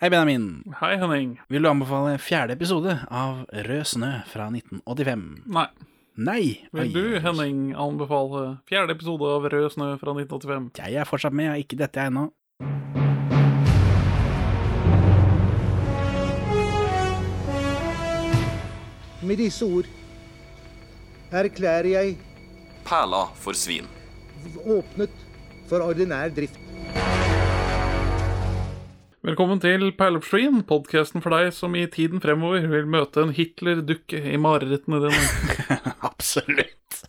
Hei, Benjamin. Hei, Henning. Vil du anbefale fjerde episode av Rød snø fra 1985? Nei. Nei. Vil du, oi. Henning, anbefale fjerde episode av Rød snø fra 1985? Jeg er fortsatt med, jeg har ikke dette jeg ennå. Med disse ord erklærer jeg Perla for svin. åpnet for ordinær drift. Velkommen til Perlupstream, podkasten for deg som i tiden fremover vil møte en Hitler-dukke i marerittene dine. Absolutt.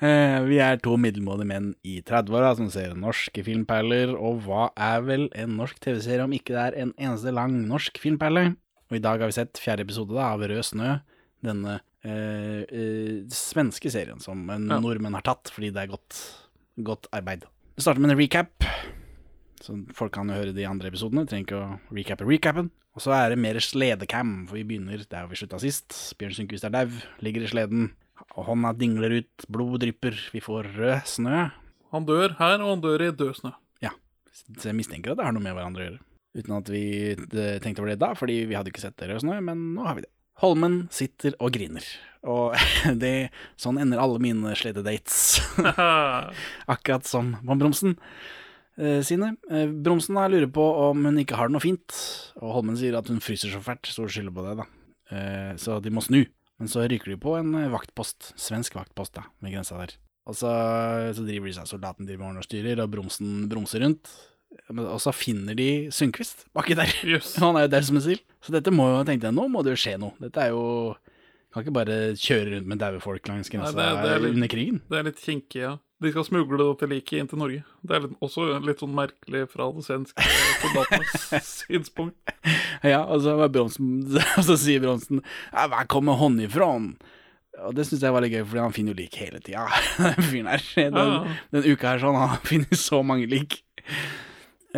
Eh, Vi er to middelmådige menn i 30-åra som ser norske filmperler, og hva er vel en norsk TV-serie om ikke det er en eneste lang norsk filmperle? Og i dag har vi sett fjerde episode da, av Rød snø, denne eh, eh, svenske serien som en Ja. nordmenn har tatt fordi det er godt, godt arbeid. Vi starter med en recap, så folk kan jo høre de andre episodene, trenger ikke å recappe recappen. Og så er det mer sledecam, for vi begynner der vi slutta sist. Bjørn Sundquist er dau, ligger i sleden, og hånda dingler ut, blod drypper, vi får rød snø. Han dør her, og han dør i død snø. Ja, så jeg mistenker at det har noe med hverandre å gjøre. Uten at vi eh, tenkte over det da, fordi vi hadde ikke sett det rød snø, men nå har vi det. Holmen sitter og griner, og det, sånn ender alle mine slededates. Akkurat som på Bromsen sine. Eh, Bromsen her lurer på om hun ikke har det noe fint, og Holmen sier at hun fryser så fælt, så hun skylder på det, da. Eh, så de må snu. Men så ryker de på en eh, vaktpost, svensk vaktpost, da, ved grensa der. Og så, så driver de seg, soldaten driver og styrer, og Bromsen bromser rundt. Og så finner de Sundquist baki der. Yes. Han er jo der som en sild. Så dette må jo, tenkte jeg, nå må det jo skje noe. Dette er jo Kan ikke bare kjøre rundt med daue folk langs grensa er under krigen. Det er litt kinkig, ja. De skal smugle til liket inn til Norge. Det er litt, også litt sånn merkelig fra det svenske soldatenes synspunkt. Ja, og så, Bronsen, så sier Bronsen ja, 'Hvor kommer han ifrån?' Og det syns jeg var litt gøy, fordi han finner jo lik hele tida, den fyren her. Den, Ja. den uka her sånn, han finner så mange lik.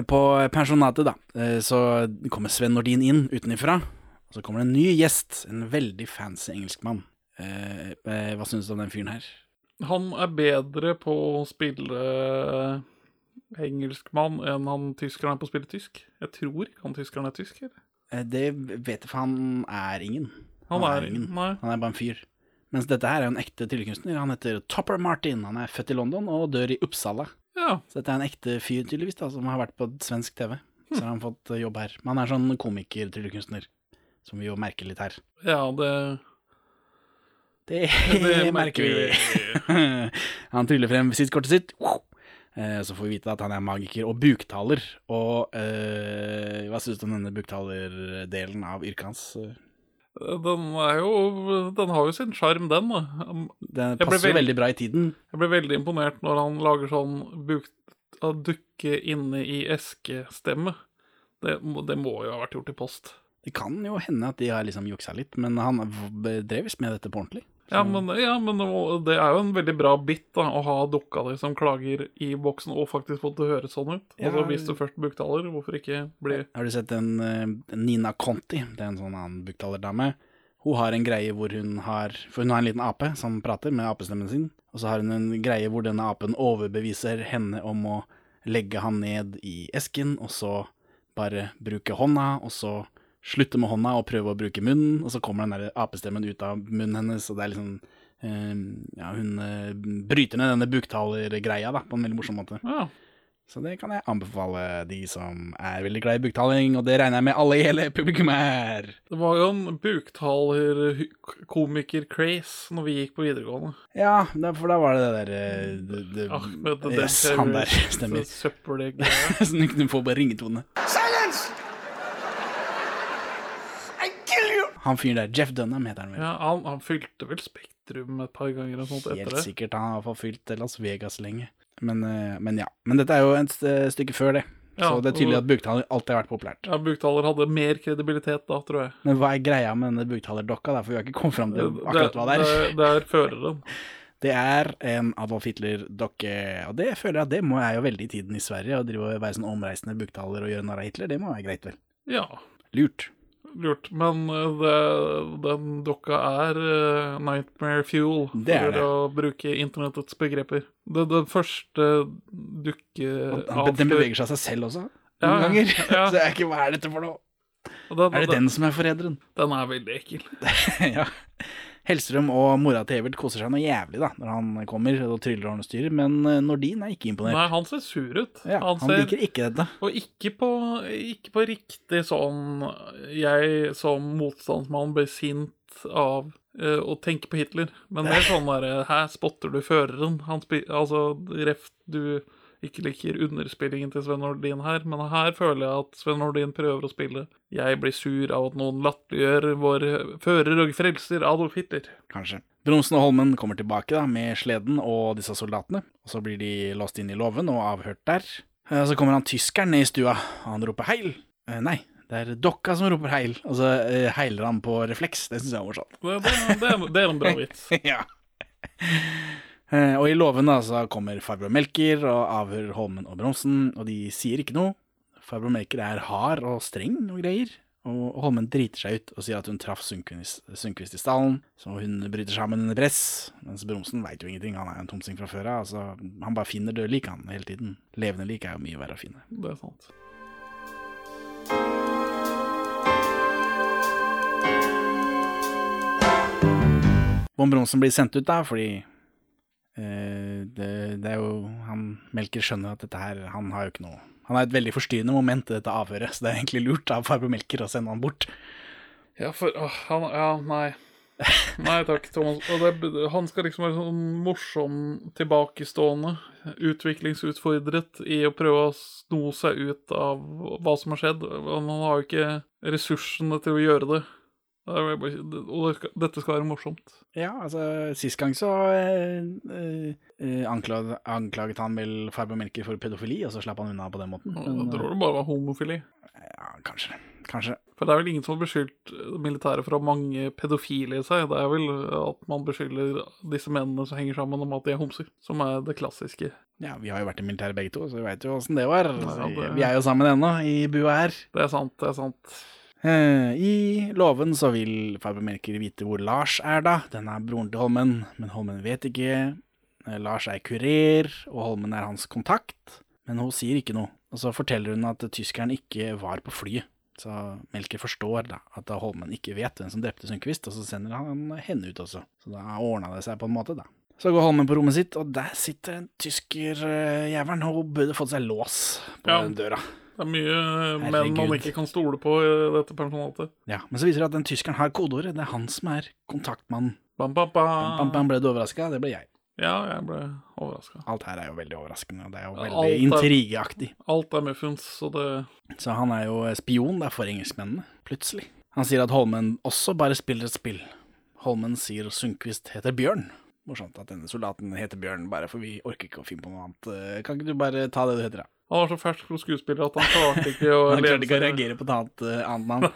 På pensjonatet, da, eh, så kommer Sven Nordin inn utenifra. Og så kommer det en ny gjest, en veldig fancy engelskmann. Eh, eh, hva syns du om den fyren her? Han er bedre på å spille engelskmann enn han tyskeren er på å spille tysk. Jeg tror ikke han tyskeren er tysk, eller? Eh, det vet jeg, for han er ingen. Han er ingen. nei. Han er bare en fyr. Mens dette her er jo en ekte tryllekunstner. Han heter Topper Martin. Han er født i London og dør i Uppsala. Ja, Så dette er en ekte fyr, tydeligvis, da, som har vært på svensk TV. Så har han fått eh, jobb her. Men han er sånn komiker-tryllekunstner, som vi jo merker litt her. ja, det Det, Det merker vi. han tryller frem visittkortet sitt. Eh, Så får vi vite at han er magiker og buktaler. Og eh, hva syns du om denne buktalerdelen av yrket hans? Den er jo Den har jo sin sjarm, den. da. Den passer jo veldig bra i tiden. Jeg ble veldig imponert når han lager sånn buk dukke inne i eskestemme. Det, det må jo ha vært gjort i post. Det kan jo hende at de har liksom juksa litt, men han drev visst med dette på ordentlig. Ja, men, ja, men det er jo en veldig bra bit da, å ha dukka di som klager i boksen, og faktisk få det høres sånn ut. Ja. Altså, Hvis du først buktaler, hvorfor ikke bli Har du sett en eh, Nina Conti? Det er en sånn annen buktalerdame. Hun har en greie hvor hun har For hun har en liten ape som prater med apestemmen sin. Og så har hun en greie hvor denne apen overbeviser henne om å legge han ned i esken, og så bare bruke hånda, og så slutte med hånda og prøve å bruke munnen, og så kommer den der apestemmen ut av munnen hennes, og det er liksom eh, Ja, hun eh, bryter ned denne buktalergreia da, på en veldig morsom måte. Ja. Så det kan jeg anbefale de som er veldig glad i buktaling, og det regner jeg med alle i hele publikum er. Det var jo en buktaler-komiker-craze når vi gikk på videregående. Ja, for da var det det der eh, det, det, Ahmed det, Yes, han der stemmer. Søppelgreia. Så du kunne får bare ringetone. Silence! Han fyren der, Jeff Dunham heter han vel. Ja, han, han fylte vel Spektrum et par ganger og sånt etter Helt det. sikkert, han har i hvert fall fylt Las Vegas lenge. Men, eh, men ja. Men dette er jo et stykke før det. Ja, så det er tydelig at buktaler alltid har vært populært. Ja, Buktaler hadde mer kredibilitet da, tror jeg. Men hva er greia med denne buktalerdokka? For vi har ikke kommet fram til akkurat hva det er. Det, det er føreren. Det er en Adolf Hitler-dokke, og det føler jeg at det må jeg jo veldig i tiden i Sverige, å drive og være sånn omreisende buktaler og gjøre narr av Hitler, det må være greit vel. Ja, Lurt. Lurt. Men eh, det, den dokka er eh, nightmare fuel, Det er for det. å bruke internettets begreper. Det, den første dukke Den, den beveger seg av seg selv også, Ja, ganger. ja. Så jeg er ikke, hva er dette for noe? Den, Er det den som er forræderen? Den er veldig ekkel. ja. Hellstrøm og mora til Evert koser seg noe jævlig da når han kommer og tryller og styrer, men eh, Nordin er ikke imponert. Nei, han ser sur ut. Ja, han han ser, liker ikke dette. Og ikke på, ikke på riktig sånn Jeg som motstandsmann blir sint av eh, å tenke på Hitler, men mer sånn derre Her spotter du føreren. Han altså, ref du ikke liker underspillingen til Sven Nordin her, men her føler jeg at Sven Nordin prøver å spille. Jeg blir sur av at noen latterliggjør vår fører og frelser Adolf Hitler. Kanskje. Bronsen og Holmen kommer tilbake da med sleden og disse soldatene, og så blir de låst inn i låven og avhørt der. Eh, Så kommer han tyskeren ned i stua, og han roper heil. Eh, Nei, det er dokka som roper heil, og så eh, heiler han på refleks. Det syns jeg er morsomt. Det, det, det, er- det er en bra vits. ja. Eh, Og i låven da, så kommer Farbror Melker og avhører Holmen og Bronsen, og de sier ikke noe. Farbror Melker er hard og streng og greier, og Holmen driter seg ut og sier at hun traff Sundquist, i stallen, så hun bryter sammen under press, mens Bronsen veit jo ingenting, han er en tomsing fra før av, altså han bare finner døde lik han hele tiden. Levende lik er jo mye verre å finne. Det er sant. Von Bronsen blir sendt ut da, fordi det, det er jo Han Melker skjønner at dette her Han har jo ikke noe Han har et veldig forstyrrende moment i dette avhøret, så det er egentlig lurt av farbror Melker å sende han bort. Ja, for åh, han Ja, nei. Nei takk, Thomas. Det, han skal liksom være sånn morsom, tilbakestående, utviklingsutfordret i å prøve å sno seg ut av hva som har skjedd. Han har jo ikke ressursene til å gjøre det. Og dette skal være morsomt. Ja, altså, sist gang så eh, eh, eh, anklaget, anklaget han vel farbror Melker for pedofili, og så slapp han unna på den måten. Men, Jeg tror det bare var homofili. eh, ja, kanskje. Kanskje. For det er vel ingen som har beskyldt militæret for å ha mange pedofile i seg. Det er vel at man beskylder disse mennene som henger sammen, om at de er homser. Som er det klassiske. Ja, vi har jo vært i militæret begge to, så vi veit jo åssen det var. Ja, det- Vi er jo sammen ennå, i bua her. Det er sant, det er sant. Eh, I låven så vil farbror Melker vite hvor Lars er da. Den er broren til Holmen, men Holmen vet ikke. Eh, Lars er kurer, og Holmen er hans kontakt. Men hun sier ikke noe. Og så forteller hun at tyskeren ikke var på flyet. Så Melker forstår da at Holmen ikke vet hvem som drepte Sundquist, og så sender han henne ut også. Så da ordna det seg på en måte, da. Så går Holmen på rommet sitt, og der sitter en tyskerjævelen. Hun burde fått seg lås på Ja. den døra. Det er mye menn man ikke kan stole på i dette personatet. Ja, Men så viser det at den tyskeren har kodeordet. Det er han som er kontaktmannen. Bam, bam, Bam, bam. bam, ble du overraska? Det ble jeg. Ja, jeg ble overraska. Alt her er jo veldig overraskende, og det er jo Alt veldig er- intrigeaktig. Alt er muffins, så det Så han er jo spion der for engelskmennene, plutselig. Han sier at Holmen også bare spiller et spill. Holmen sier Sundquist heter Bjørn. Morsomt at denne soldaten heter Bjørn, bare for vi orker ikke å finne på noe annet. Eh, Kan ikke du bare ta det du heter, da? Han var så fersk som skuespiller at han klarte ikke å Han klarte ikke å reagere på et annet, uh, annet navn.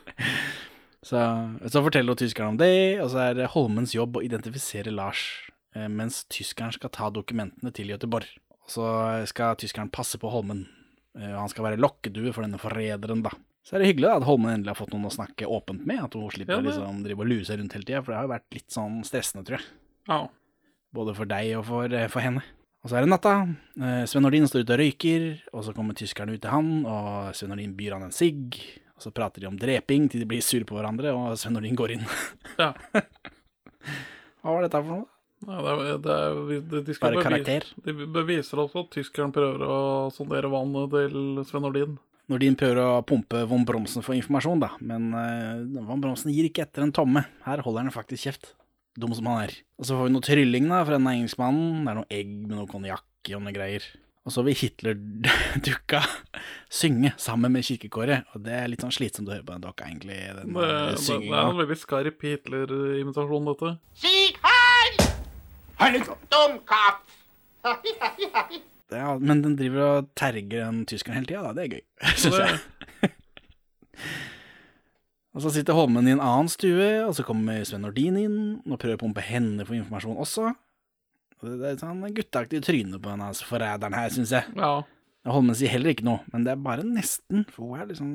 så, så forteller tyskeren om det, og så er det Holmens jobb å identifisere Lars, eh, mens tyskeren skal ta dokumentene til Göteborg. Så skal tyskeren passe på Holmen, eh, og han skal være lokkedue for denne forræderen, da. Så er det hyggelig da, at Holmen endelig har fått noen å snakke åpent med, at hun slipper Ja, å liksom drive og lue seg rundt hele tida, for det har jo vært litt sånn stressende, tror jeg. Ja. Både for deg og for, for henne. Og så er det natta. Eh, Sven Nordin står ute og røyker, og så kommer tyskerne ut til han, og Sven Nordin byr han en sigg. Og så prater de om dreping til de blir sure på hverandre, og Sven Nordin går inn. ja. Hva var dette for noe? Nei, det er, det er, de, de Bare bevise- karakter? De beviser også at tyskeren prøver å sondere vannet til Sven Nordin. Nordin prøver å pumpe von Bromsen for informasjon, da, men uh, von Bromsen gir ikke etter en tomme. Her holder han faktisk kjeft. Dum som han er. Og så får vi noe trylling da fra denne engelskmannen. Det er noe egg med noe konjakk og noe greier. Og så vil Hitler-dukka synge sammen med kirkekåret, og det er litt sånn slitsomt å høre på den dokka, egentlig. Den Det, det, det er en veldig skarp Hitler-imitasjon, dette. Sieg heil! Dummkopf! Ja, men den driver og terger den tyskeren hele tida, da. Det er gøy, syns jeg. Og så sitter Holmen i en annen stue, og så kommer Sven Nordin inn og prøver å pumpe henne for informasjon også. Og Det er sånn gutteaktig tryne på denne forræderen her, syns jeg. Ja. Holmen sier heller ikke noe, men det er bare nesten, for hun er liksom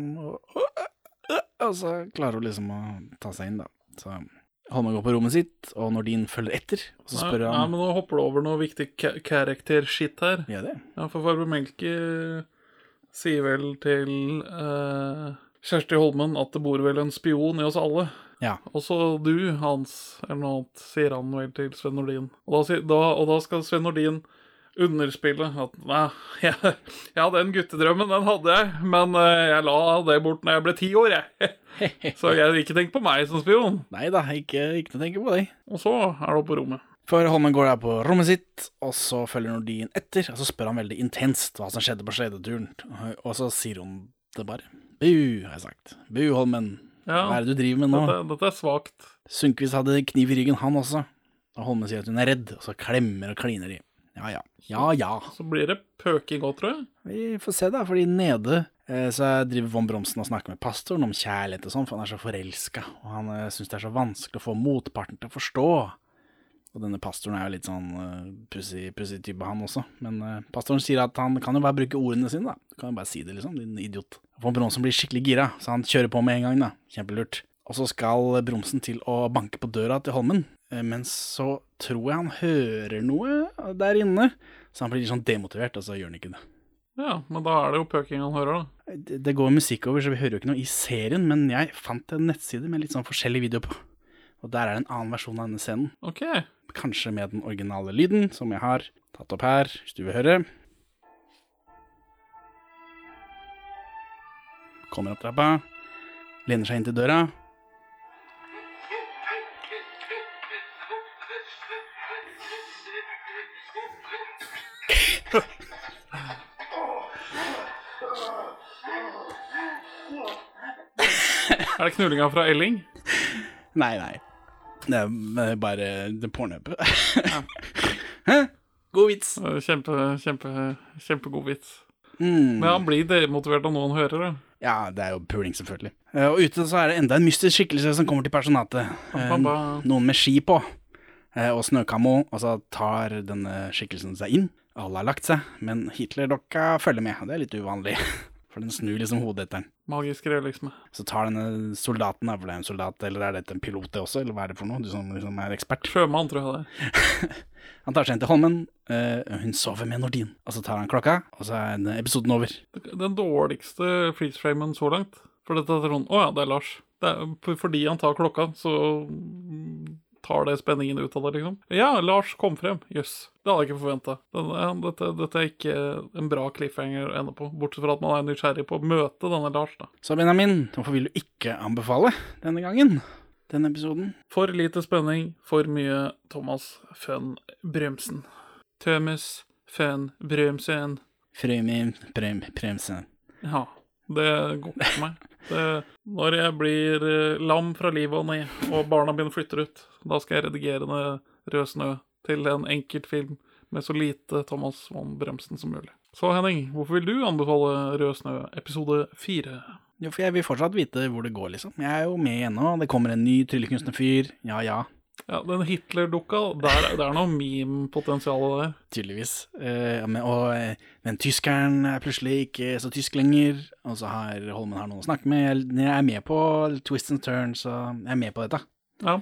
Og så klarer hun liksom å ta seg inn, da. Så Holmen går på rommet sitt, og Nordin følger etter, og så spør Nei, han men nå hopper du over noe viktig ka- character-shit her. Ja, det? Ja, for Farbe Melke sier vel til eh, Kjersti Holmen at det bor vel en spion i oss alle. Ja. Også du, Hans, eller noe annet, sier han vel til Sven Nordin. Og da, og da skal Sven Nordin underspille at nei, jeg, ja, den guttedrømmen, den hadde jeg, men eh, jeg la det bort når jeg ble ti år, jeg. Så jeg ikke tenk på meg som spion. Nei da, ikke, ikke tenke på deg. Og så er det opp på rommet. For Holmen går der på rommet sitt, og så følger Nordin etter, og så spør han veldig intenst hva som skjedde på sledeturen, og så sier hun det bare. Bu, har jeg sagt. Bu, Holmen. Ja, Hva er det du driver med nå? dette, dette er svakt. Sundquist hadde kniv i ryggen, han også. Og Holmen sier at hun er redd, og så klemmer og kliner de. Ja ja. Ja ja. Så blir det pøking òg, tror jeg. Vi får se, da, fordi nede eh, så driver von Bromsen og snakker med pastoren om kjærlighet og sånn, for han er så forelska, og han eh, syns det er så vanskelig å få motparten til å forstå. Og denne pastoren er jo litt sånn uh, pussig pussig type, han også. Men uh, pastoren sier at han kan jo bare bruke ordene sine, da. Du kan jo bare si det, liksom, din idiot. Von Bronsen blir skikkelig gira, så han kjører på med en gang, da. Kjempelurt. Og så skal Bromsen til å banke på døra til Holmen, eh, men så tror jeg han hører noe der inne, så han blir litt sånn demotivert, og så gjør han ikke det. Ja, men da er det jo pøking han hører, da. Det, det går musikk over, så vi hører jo ikke noe i serien, men jeg fant en nettside med litt sånn forskjellig video på. Og der er det en annen versjon av denne scenen. Ok. Kanskje med den originale lyden, som jeg har tatt opp her, hvis du vil høre. Kommer opp trappa, lener seg inn til døra. Er det knullinga fra Elling? Nei, nei. Det er bare det pornhøpet. Hæ? God vits. Eh, Kjempe, kjempe, kjempegod vits. Mm. Men han blir demotivert av noe han hører, da. Ja, det er jo puling, selvfølgelig. Eh, Og ute så er det enda en mystisk skikkelse som kommer til personatet. Eh. Noen med ski på, eh, og snøkamo, og så tar denne skikkelsen seg inn. Alle har lagt seg, men Hitler-dokka følger med, det er litt uvanlig. For den snur liksom hodet etter den. Magisk realisme. Så tar denne soldaten, da, for det er en soldat, eller er dette en pilot det også, eller hva er det for noe? Du som liksom er ekspert. Sjømann, tror jeg det er. Han tar seg inn til Holmen, Uh, hun sover med Nordin. Og så tar han klokka, og så er episoden over. Den dårligste freeze-framen så langt. For dette er sånn Å ja, det er Lars. Det er, fordi han tar klokka, så mm, tar det spenningen ut av det, liksom. Ja, Lars kom frem. Jøss. Det hadde jeg ikke forventa. Dette, dette er ikke en bra cliffhanger å ende på. Bortsett fra at man er nysgjerrig på å møte denne Lars, da. Så Benjamin, hvorfor vil du ikke anbefale denne gangen? Denne episoden? For lite spenning, for mye Thomas Fønn Bremsen. Thomas Fønn Bremsen. Frømin Brem Bremsen. Ja, det går ikke for meg. Det, når jeg blir eh, lam fra livet og ned, og barna mine flytter ut, da skal jeg redigere ned Rød snø til en enkeltfilm med så lite Thomas von Bremsen som mulig. Så Henning, hvorfor vil du anbefale Rød snø episode fire? Jo, for jeg vil fortsatt vite hvor det går, liksom. Jeg er jo med ennå. Det kommer en ny tryllekunstnerfyr. Ja ja, Ja, den Hitler-dukka, det er noe meme-potensial der. tydeligvis. Eh, men, og eh, den tyskeren er plutselig ikke så tysk lenger. Og så har Holmen har noen å snakke med. Jeg, jeg er med på twist and turn, så jeg er med på dette. Ja,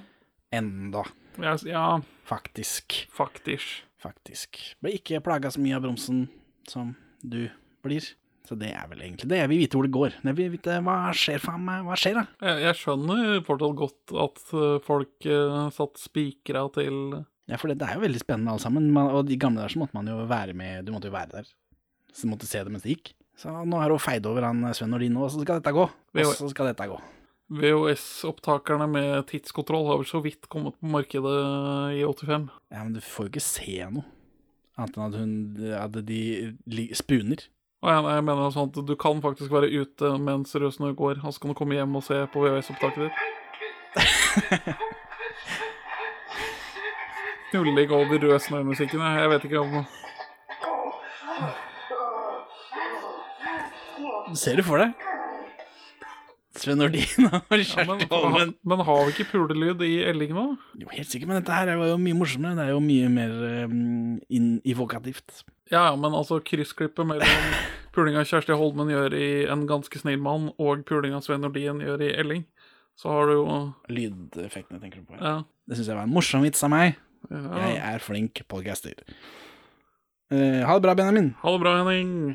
Enda, Yes, ja faktisk. faktisk. Faktisk. Ble ikke plaga så mye av bromsen som du blir. Så det er vel egentlig det. Jeg vil vite hvor det går. Jeg vil vite hva skjer, faen meg. Hva skjer, da? Jeg, jeg skjønner fortsatt godt at eh, folk uh, satt spikra til Ja, for det, det er jo veldig spennende alle sammen. Man, og de gamle der så måtte man jo være med, du måtte jo være der. Så du måtte se det mens det gikk. Så nå har hun feid over han Sven Nordin, og så skal dette gå. Og så skal dette gå. VHS-opptakerne med tidskontroll har vel så vidt kommet på markedet i 85. Ja, men du får jo ikke se noe. Annet enn at hun At de spuner. Og jeg, jeg mener sånn at du kan faktisk være ute mens røsene går, og så kan du komme hjem og se på VHS-opptaket ditt. Knulling over Rød snø-musikken. Jeg vet ikke om Ser du for deg? Sven Nordin og ja, men, Kjersti Holmen. men har vi ikke pulelyd i Elling nå? Jo, helt sikkert, men dette her er jo mye morsommere. Det er jo mye mer um, invokativt. Ja, ja, men altså kryssklippet mellom pulinga Kjersti Holmen gjør i En ganske snill mann, og pulinga Sven Nordin gjør i Elling, så har du jo Lydeffektene tenker du på. Ja. Det syns jeg var en morsom vits av meg. ja. Jeg er flink podcaster. Uh, ha det bra, Benjamin. Ha det bra, Henning.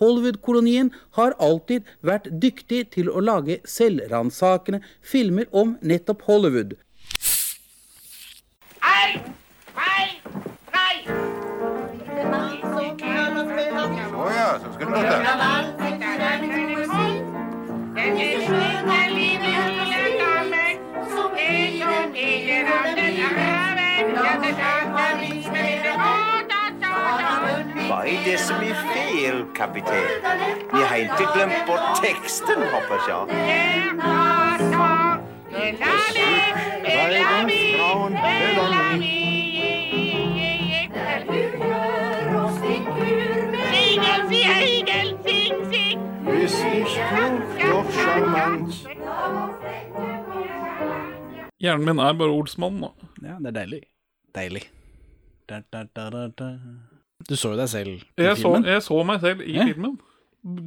Hollywood-kolonien har alltid vært dyktig til å lage selvransakende filmer om nettopp Hollywood. Nei! Nei! Nei! Å ja, så skal det låte. Hva er det som er feil, kaptein? Vi har ikke glemt bort teksten, håper. Hjernen min er bare ordsmann nå. Ja, det er deilig. Deilig. Da, da, da, da, da. Du så jo deg selv i Jeg så, filmen. jeg så meg selv i Ja. filmen.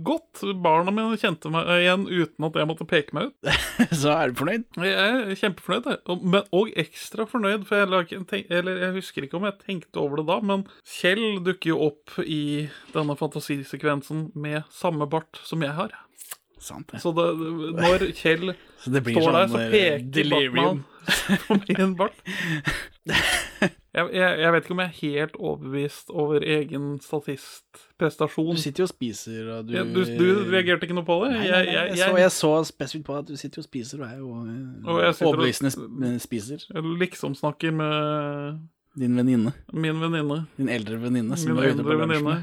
Godt. Barna mine kjente meg igjen uten at jeg måtte peke meg ut. Så er du fornøyd? Jeg er kjempefornøyd. Og, men, og ekstra fornøyd, for jeg, tenk, eller jeg husker ikke om jeg tenkte over det da, men Kjell dukker jo opp i denne fantasisekvensen med samme bart som jeg har. Sant ja. Så det, når Kjell Så står der, sånn så eh, peker. Batman på min bart. Jeg, jeg, jeg vet ikke om jeg er helt overbevist over egen Du sitter jo og spiser, og du Ja, du, du reagerte ikke noe på det? Nei, nei, nei, Jeg, så, jeg, så spesifikt på at du sitter og spiser, og er jo eh, Og sitter og- overbevisende spiser. jeg liksom snakker med Din venninne. min venninne. Din eldre venninne som Min eldre venninne.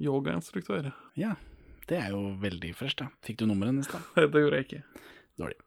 Yogainstruktør. Ja, det er jo veldig fresh, da. Fikk du nummeret i da? Det gjorde jeg ikke. Dårlig.